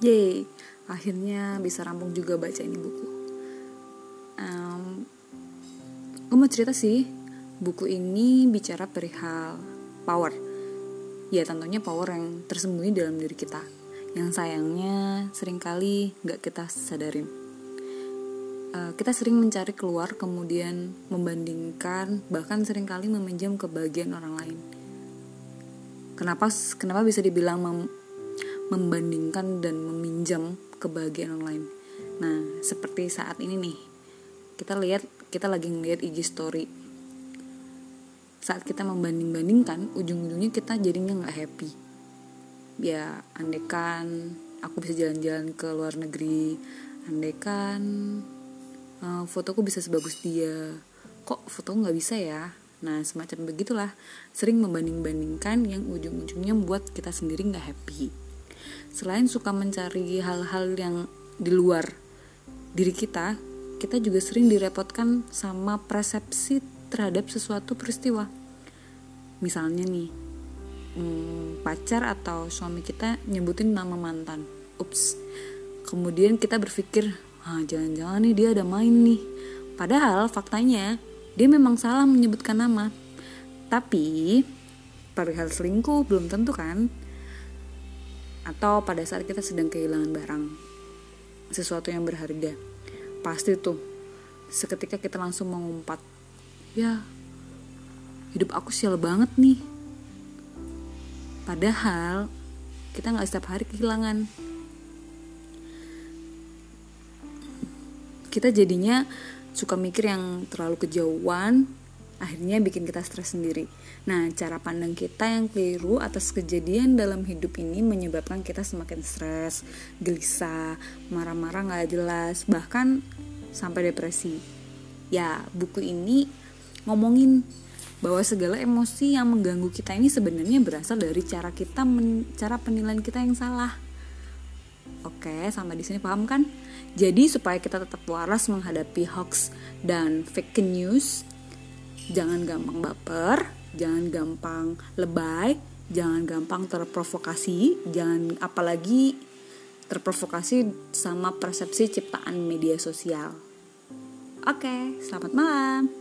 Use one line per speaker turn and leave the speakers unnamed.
Yeay, akhirnya bisa rampung juga baca ini buku. Um, gue mau cerita sih, buku ini bicara perihal power. Ya tentunya power yang tersembunyi dalam diri kita. Yang sayangnya sering kali gak kita sadarin. Uh, kita sering mencari keluar kemudian membandingkan bahkan sering kali meminjam kebahagiaan orang lain. Kenapa kenapa bisa dibilang membandingkan dan meminjam kebahagiaan orang lain. Nah, seperti saat ini nih, kita lihat kita lagi ngeliat IG story. Saat kita membanding-bandingkan, ujung-ujungnya kita jadinya nggak happy. Ya, andekan aku bisa jalan-jalan ke luar negeri, andekan uh, fotoku bisa sebagus dia, kok foto nggak bisa ya? Nah, semacam begitulah, sering membanding-bandingkan yang ujung-ujungnya membuat kita sendiri nggak happy selain suka mencari hal-hal yang di luar diri kita, kita juga sering direpotkan sama persepsi terhadap sesuatu peristiwa. Misalnya nih, hmm, pacar atau suami kita nyebutin nama mantan. Ups. Kemudian kita berpikir, ah jangan-jangan nih dia ada main nih. Padahal faktanya dia memang salah menyebutkan nama. Tapi perihal selingkuh belum tentu kan atau pada saat kita sedang kehilangan barang sesuatu yang berharga pasti tuh seketika kita langsung mengumpat ya hidup aku sial banget nih. Padahal kita nggak setiap hari kehilangan. Kita jadinya suka mikir yang terlalu kejauhan akhirnya bikin kita stres sendiri. Nah, cara pandang kita yang keliru atas kejadian dalam hidup ini menyebabkan kita semakin stres, gelisah, marah-marah gak jelas, bahkan sampai depresi. Ya, buku ini ngomongin bahwa segala emosi yang mengganggu kita ini sebenarnya berasal dari cara kita men, cara penilaian kita yang salah. Oke, sampai di sini paham kan? Jadi supaya kita tetap waras menghadapi hoax dan fake news, jangan gampang baper, jangan gampang lebay, jangan gampang terprovokasi, jangan apalagi terprovokasi sama persepsi ciptaan media sosial. Oke, selamat malam.